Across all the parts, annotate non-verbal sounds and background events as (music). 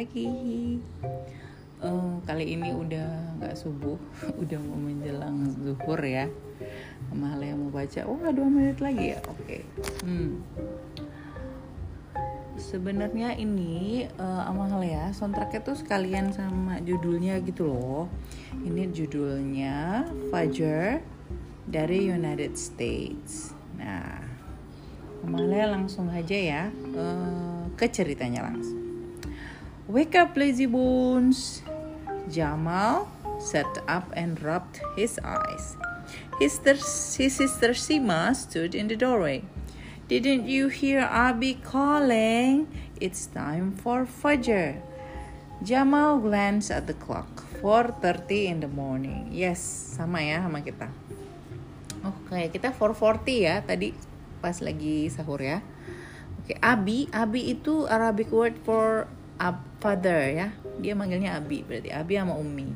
lagi. Uh, kali ini udah nggak subuh, (laughs) udah mau menjelang zuhur ya. Amalia mau baca, oh dua menit lagi ya, oke. Okay. Hmm. Sebenarnya ini uh, Amalia soundtracknya tuh sekalian sama judulnya gitu loh. Ini judulnya Fajar dari United States. Nah, Amalia langsung aja ya uh, ke ceritanya langsung. Wake up lazy bones. Jamal sat up and rubbed his eyes. His, his sister Sima stood in the doorway. Didn't you hear Abi calling? It's time for Fajr. Jamal glanced at the clock. 4.30 in the morning. Yes, sama ya sama kita. Oh, kayak kita 4.40 ya tadi pas lagi sahur ya. Oke, Abi, Abi itu Arabic word for ab, father ya. Dia manggilnya Abi, berarti Abi sama Umi.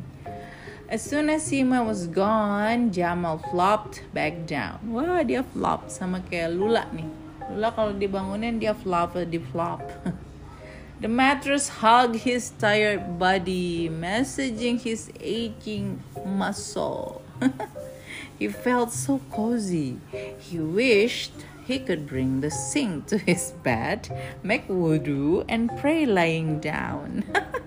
As soon as Sima was gone, Jamal flopped back down. Wah, dia flop sama kayak Lula nih. Lula kalau dibangunin dia flop, di flop. (laughs) The mattress hugged his tired body, messaging his aching muscle. (laughs) he felt so cozy. He wished he could bring the sink to his bed, make wudu, and pray lying down. (laughs)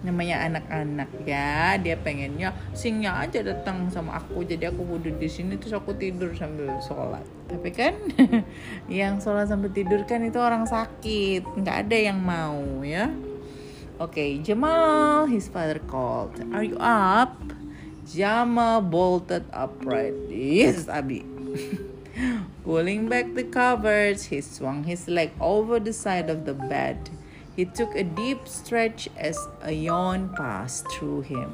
namanya anak-anak ya. Dia pengennya singnya aja datang sama aku. Jadi aku wudhu di sini terus aku tidur sambil sholat. Tapi kan (laughs) yang sholat sambil tidur kan itu orang sakit. Nggak ada yang mau ya. Oke okay, Jamal his father called. Are you up? Jamal bolted upright. Yes Abi (laughs) Pulling back the covers, he swung his leg over the side of the bed. He took a deep stretch as a yawn passed through him.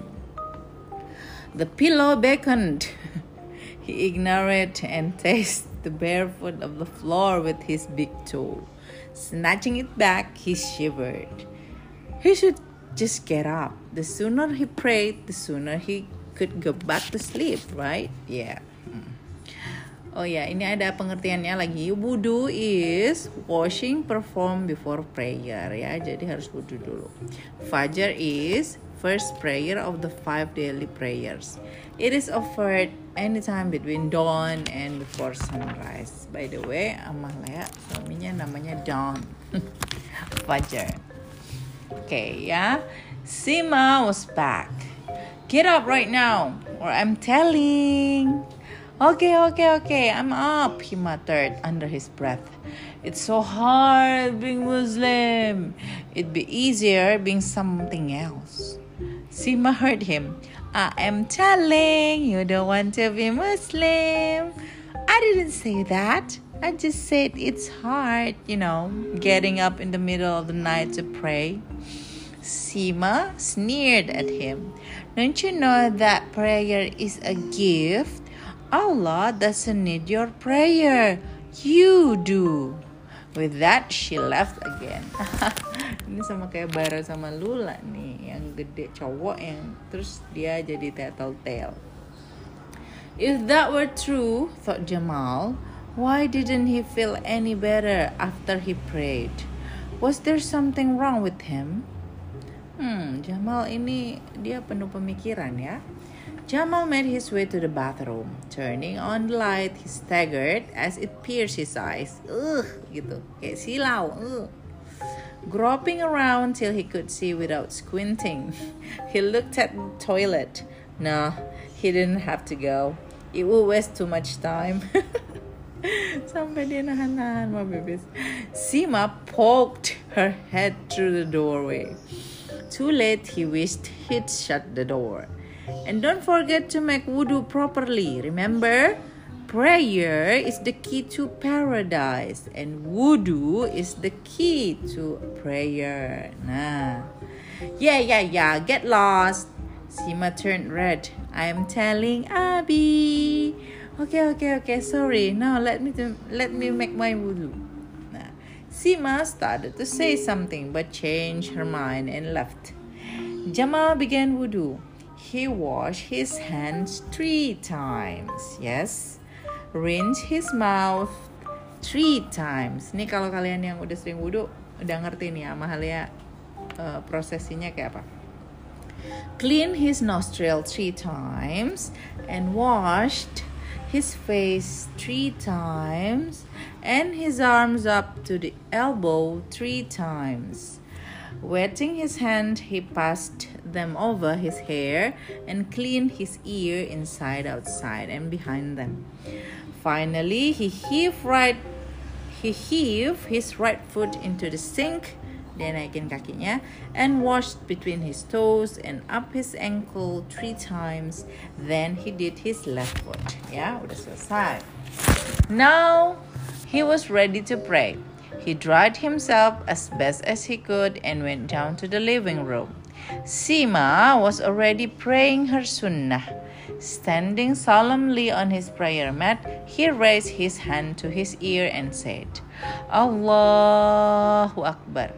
The pillow beckoned. (laughs) he ignored it and (laughs) tasted the bare foot of the floor with his big toe. Snatching it back, he shivered. He should just get up. The sooner he prayed, the sooner he could go back to sleep, right? Yeah. Oh ya, ini ada pengertiannya lagi. Wudu is washing performed before prayer ya. Jadi harus wudu dulu. Fajar is first prayer of the five daily prayers. It is offered anytime between dawn and before sunrise. By the way, Amalia suaminya namanya Dawn. (laughs) Fajar. Oke okay, ya. Sima was back. Get up right now or I'm telling. Okay, okay, okay, I'm up, he muttered under his breath. It's so hard being Muslim. It'd be easier being something else. Sima heard him. I am telling you don't want to be Muslim. I didn't say that. I just said it's hard, you know, getting up in the middle of the night to pray. Sima sneered at him. Don't you know that prayer is a gift? Allah doesn't need your prayer. You do. With that, she left again. (laughs) Ini sama kayak Bara sama Lula nih, yang gede cowok yang terus dia jadi tail. If that were true, thought Jamal, why didn't he feel any better after he prayed? Was there something wrong with him? Hmm, Jamal ini dia penuh pemikiran ya. Jamal made his way to the bathroom. Turning on the light, he staggered as it pierced his eyes. Ugh, gitu. Kayak silau. Ugh. Groping around till he could see without squinting, (laughs) he looked at the toilet. No, he didn't have to go. It would waste too much time. (laughs) Sampai dia nahan-nahan mau. Sima poked her head through the doorway. Too late, he wished he'd shut the door. And don't forget to make wudu properly. Remember, prayer is the key to paradise and wudu is the key to prayer. Nah. Yeah, yeah, yeah. Get lost. Sima turned red. I am telling Abi. Okay, okay, okay. Sorry. Now let me to, let me make my wudu. Nah. Sima started to say something but changed her mind and left. Jamal began wudu. He washed his hands three times. Yes. Rinse his mouth three times. Ini kalau kalian yang udah sering wudhu udah ngerti nih Amalia uh, prosesinya kayak apa. Clean his nostril three times and washed his face three times and his arms up to the elbow three times. Wetting his hand, he passed them over his hair and cleaned his ear inside, outside, and behind them. Finally, he heaved right he heaved his right foot into the sink dia naikin kakinya and washed between his toes and up his ankle three times. Then he did his left foot. Ya udah selesai. Now he was ready to pray he dried himself as best as he could and went down to the living room Sima was already praying her sunnah Standing solemnly on his prayer mat, he raised his hand to his ear and said, Allahu Akbar.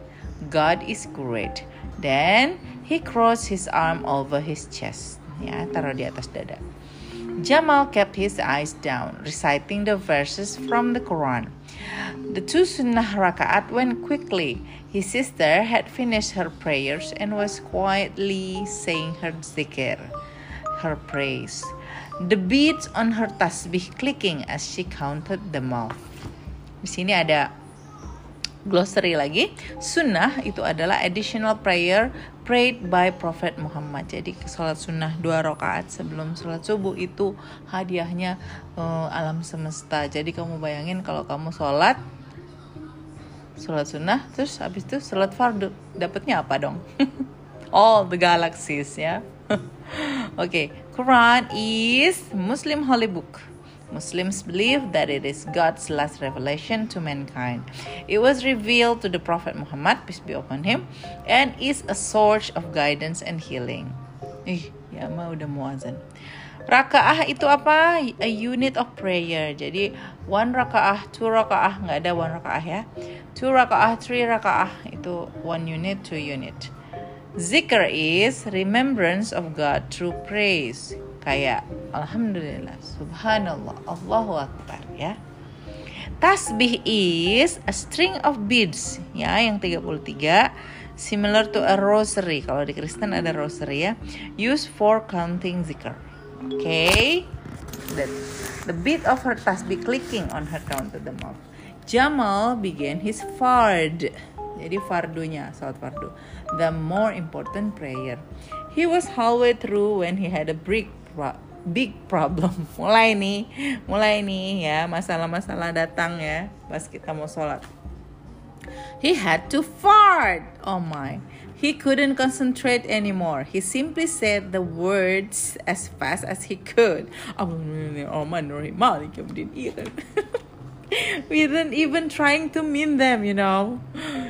God is great. Then he crossed his arm over his chest. Ya, taruh di atas dada. Jamal kept his eyes down, reciting the verses from the Quran. The two sunnah rakaat went quickly. His sister had finished her prayers and was quietly saying her zikr, her praise. The beads on her tasbih clicking as she counted them off. Di sini ada glossary lagi. Sunnah itu adalah additional prayer prayed by Prophet Muhammad. Jadi sholat sunnah dua rakaat sebelum sholat subuh itu hadiahnya uh, alam semesta. Jadi kamu bayangin kalau kamu sholat sholat sunnah terus habis itu sholat fardu dapatnya apa dong? (laughs) All the galaxies ya. (laughs) Oke, okay. Quran is Muslim holy book. Muslims believe that it is God's last revelation to mankind. It was revealed to the Prophet Muhammad, peace be upon him, and is a source of guidance and healing. Ih, ya ma udah muazan. Rakaah itu apa? A unit of prayer. Jadi one rakaah, two rakaah, nggak ada one rakaah ya. Two rakaah, three rakaah itu one unit, two unit. Zikr is remembrance of God through praise kayak alhamdulillah subhanallah Allahu akbar ya. Tasbih is a string of beads ya yang 33 similar to a rosary kalau di Kristen ada rosary ya. Used for counting zikr. Oke okay? the, the beat of her tasbih clicking on her counted them off Jamal began his fard. Jadi fardunya salat fardu. The more important prayer. He was halfway through when he had a break big problem. (laughs) Mulai nih, mulai nih ya masalah-masalah datang ya pas kita mau sholat. He had to fart. Oh my. He couldn't concentrate anymore. He simply said the words as fast as he could. (laughs) Without even trying to mean them, you know.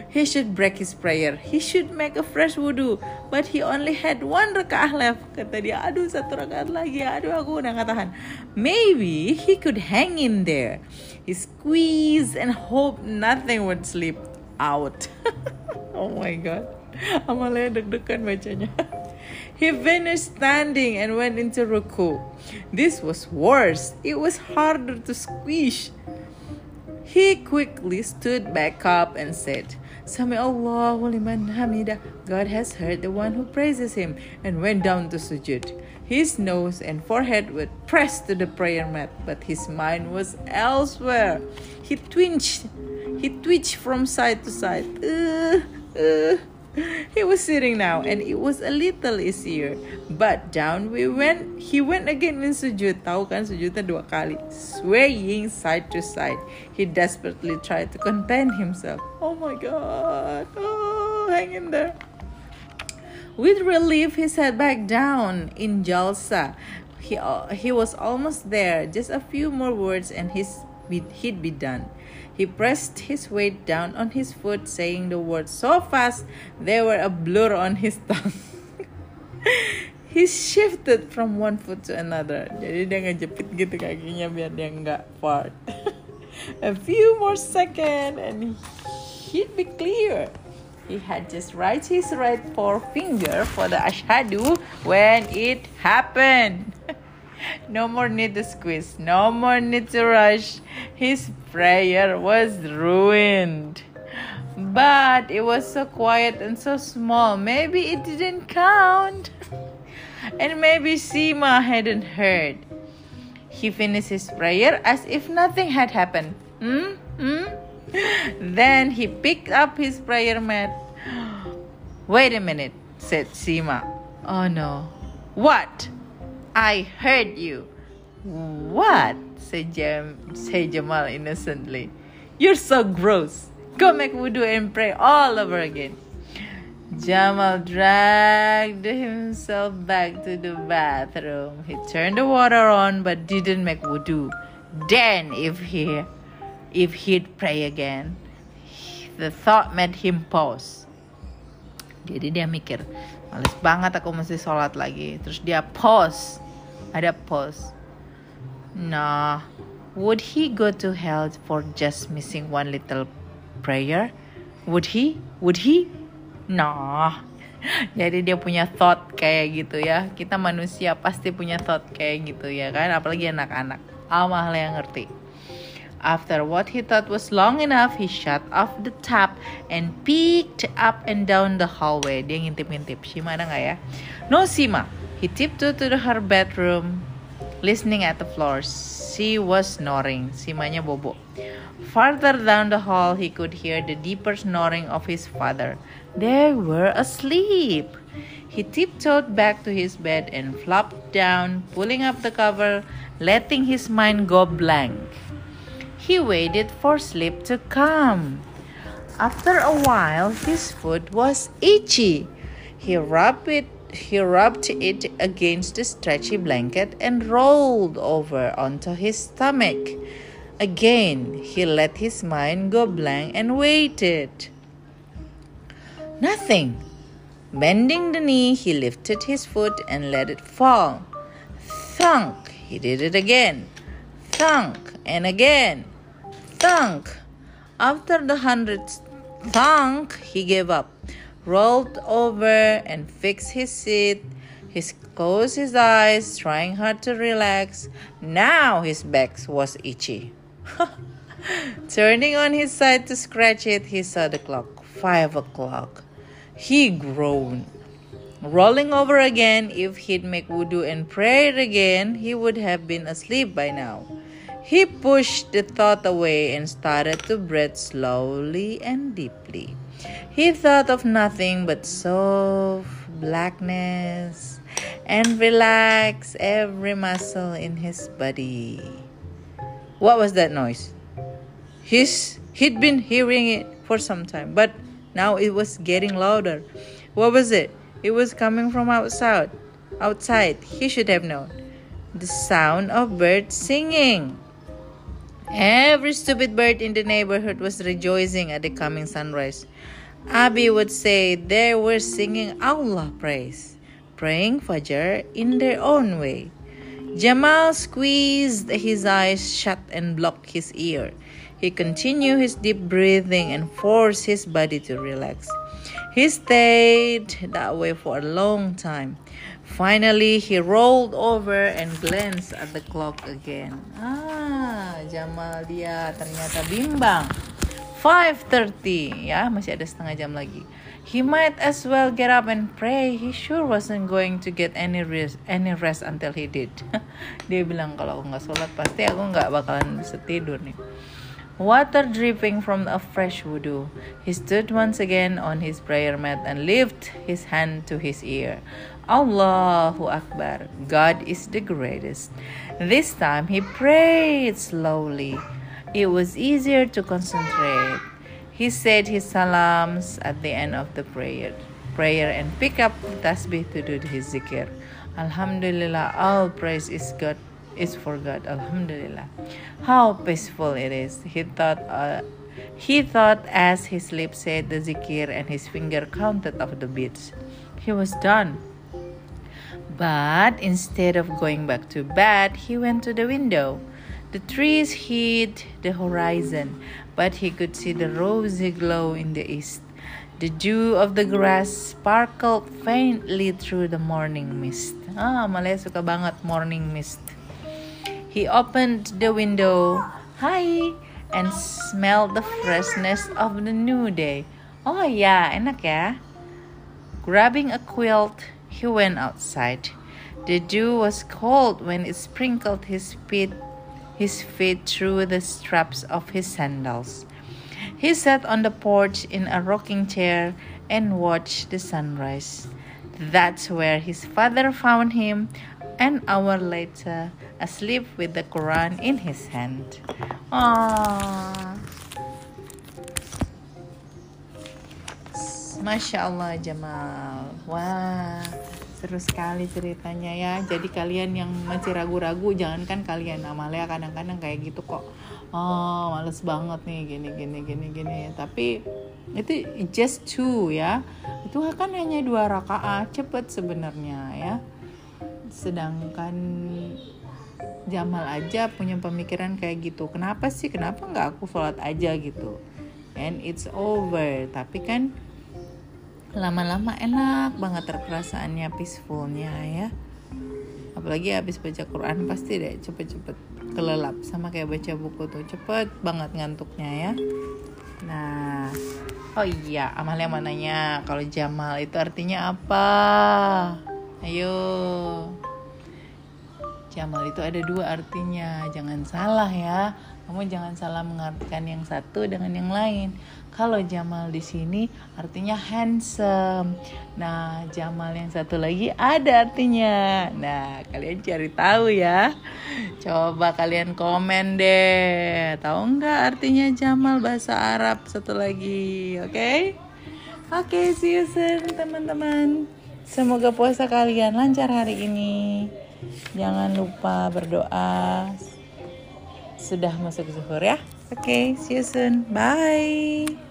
He should break his prayer. He should make a fresh wudu. But he only had one rakaah left. Kata dia, aduh satu rakaat lagi. Aduh aku udah gak tahan. Maybe he could hang in there. He squeezed and hoped nothing would slip out. (laughs) oh my god. Amalia deg-degan bacanya. (laughs) He finished standing and went into ruku. This was worse. It was harder to squish. He quickly stood back up and said, Sami Allahu liman hamidah. God has heard the one who praises him and went down to sujud. His nose and forehead were pressed to the prayer mat, but his mind was elsewhere. He twitched, he twitched from side to side. Uh, uh. (laughs) He was sitting now, and it was a little easier. But down we went. He went again in sujud. Tahu kan sujudnya dua kali, swaying side to side. He desperately tried to contain himself. Oh my God! Oh, hang in there. With relief, he sat back down in Jalsa. He uh, he was almost there. Just a few more words, and his he'd be done. He pressed his weight down on his foot, saying the words so fast they were a blur on his (laughs) tongue. he shifted from one foot to another. Jadi dia ngejepit gitu kakinya biar dia nggak fart. (laughs) a few more seconds and he'd be clear. He had just raised his right forefinger for the ashadu when it happened. (laughs) no more need to squeeze, no more need to rush. His prayer was ruined. But it was so quiet and so small. Maybe it didn't count. and maybe Sima hadn't heard. He finished his prayer as if nothing had happened. Hmm? Hmm? Then he picked up his prayer mat. (gasps) Wait a minute, said Sima. Oh no. What? I heard you. What? said, Jam- said Jamal innocently. You're so gross. Go make wudu and pray all over again. Jamal dragged himself back to the bathroom. He turned the water on but didn't make wudu. Then if he if he'd pray again, the thought made him pause. Jadi dia mikir, males banget aku mesti sholat lagi. Terus dia pause. Ada pause. Nah, would he go to hell for just missing one little prayer? Would he? Would he? Nah. (laughs) Jadi dia punya thought kayak gitu ya. Kita manusia pasti punya thought kayak gitu ya kan, apalagi anak-anak. Amal yang ngerti. After what he thought was long enough, he shut off the tap and peeked up and down the hallway. Dia ngintip-ngintip. Shima ada nggak ya? No Sima. He tiptoed to her bedroom, listening at the floor. She was snoring. Simanya bobo. Farther down the hall, he could hear the deeper snoring of his father. They were asleep. He tiptoed back to his bed and flopped down, pulling up the cover, letting his mind go blank. He waited for sleep to come. After a while, his foot was itchy. He rubbed it he rubbed it against the stretchy blanket and rolled over onto his stomach. Again, he let his mind go blank and waited. Nothing. Bending the knee, he lifted his foot and let it fall. Thunk! He did it again. Thunk! And again. Thunk! After the hundredth thunk, he gave up, rolled over, and fixed his seat. He closed his eyes, trying hard to relax. Now his back was itchy. (laughs) Turning on his side to scratch it, he saw the clock. Five o'clock. He groaned. Rolling over again, if he'd make wudu and prayed again, he would have been asleep by now. He pushed the thought away and started to breathe slowly and deeply. He thought of nothing but soft blackness and relaxed every muscle in his body. What was that noise? He's, he'd been hearing it for some time, but now it was getting louder. What was it? It was coming from outside. Outside, he should have known. The sound of birds singing. Every stupid bird in the neighborhood was rejoicing at the coming sunrise. Abi would say they were singing Allah praise, praying Fajr in their own way. Jamal squeezed his eyes shut and blocked his ear. He continued his deep breathing and forced his body to relax. He stayed that way for a long time. Finally, he rolled over and glanced at the clock again. Ah, Jamal dia ternyata bimbang. 5.30 ya masih ada setengah jam lagi. He might as well get up and pray. He sure wasn't going to get any rest any rest until he did. (laughs) Dia bilang kalau aku nggak sholat pasti aku nggak bakalan bisa tidur nih. Water dripping from a fresh wudu. He stood once again on his prayer mat and lifted his hand to his ear Allahu Akbar God is the greatest this time he prayed slowly it was easier to concentrate. He said his salams at the end of the prayer, prayer and pick up the tasbih to do his zikr. Alhamdulillah, all praise is God is for God. Alhamdulillah. How peaceful it is. He thought uh, he thought as his lips said the zikr and his finger counted off the beats. He was done. But instead of going back to bed, he went to the window. The trees hid the horizon, but he could see the rosy glow in the east. The dew of the grass sparkled faintly through the morning mist. Ah, Malaya suka banget morning mist. He opened the window. Hi! and smelled the freshness of the new day. Oh ya, enak ya. Grabbing a quilt, he went outside. The dew was cold when it sprinkled his feet, his feet through the straps of his sandals. He sat on the porch in a rocking chair and watched the sunrise. That's where his father found him an hour later, asleep with the Quran in his hand. Aww. Masya Allah Jamal. Wah seru sekali ceritanya ya. Jadi kalian yang masih ragu-ragu Jangankan kalian. Amalia kadang-kadang kayak gitu kok. Oh males banget nih gini gini gini gini. Tapi itu just two ya. Itu kan hanya dua rakaat Cepet sebenarnya ya. Sedangkan Jamal aja punya pemikiran kayak gitu. Kenapa sih? Kenapa nggak aku sholat aja gitu? And it's over. Tapi kan lama-lama enak banget terperasaannya peacefulnya ya. Apalagi habis baca Quran pasti deh cepet-cepet kelelap. Sama kayak baca buku tuh cepet banget ngantuknya ya. Nah oh iya Amalia mananya kalau Jamal itu artinya apa? Ayo. Jamal itu ada dua artinya. Jangan salah ya. Kamu jangan salah mengartikan yang satu dengan yang lain. Kalau Jamal di sini artinya handsome. Nah, Jamal yang satu lagi ada artinya. Nah, kalian cari tahu ya. Coba kalian komen deh. Tahu nggak artinya Jamal bahasa Arab satu lagi? Oke? Okay? Oke, okay, see you soon teman-teman. Semoga puasa kalian lancar hari ini. Jangan lupa berdoa sudah masuk zuhur ya. Okay, see you soon. Bye.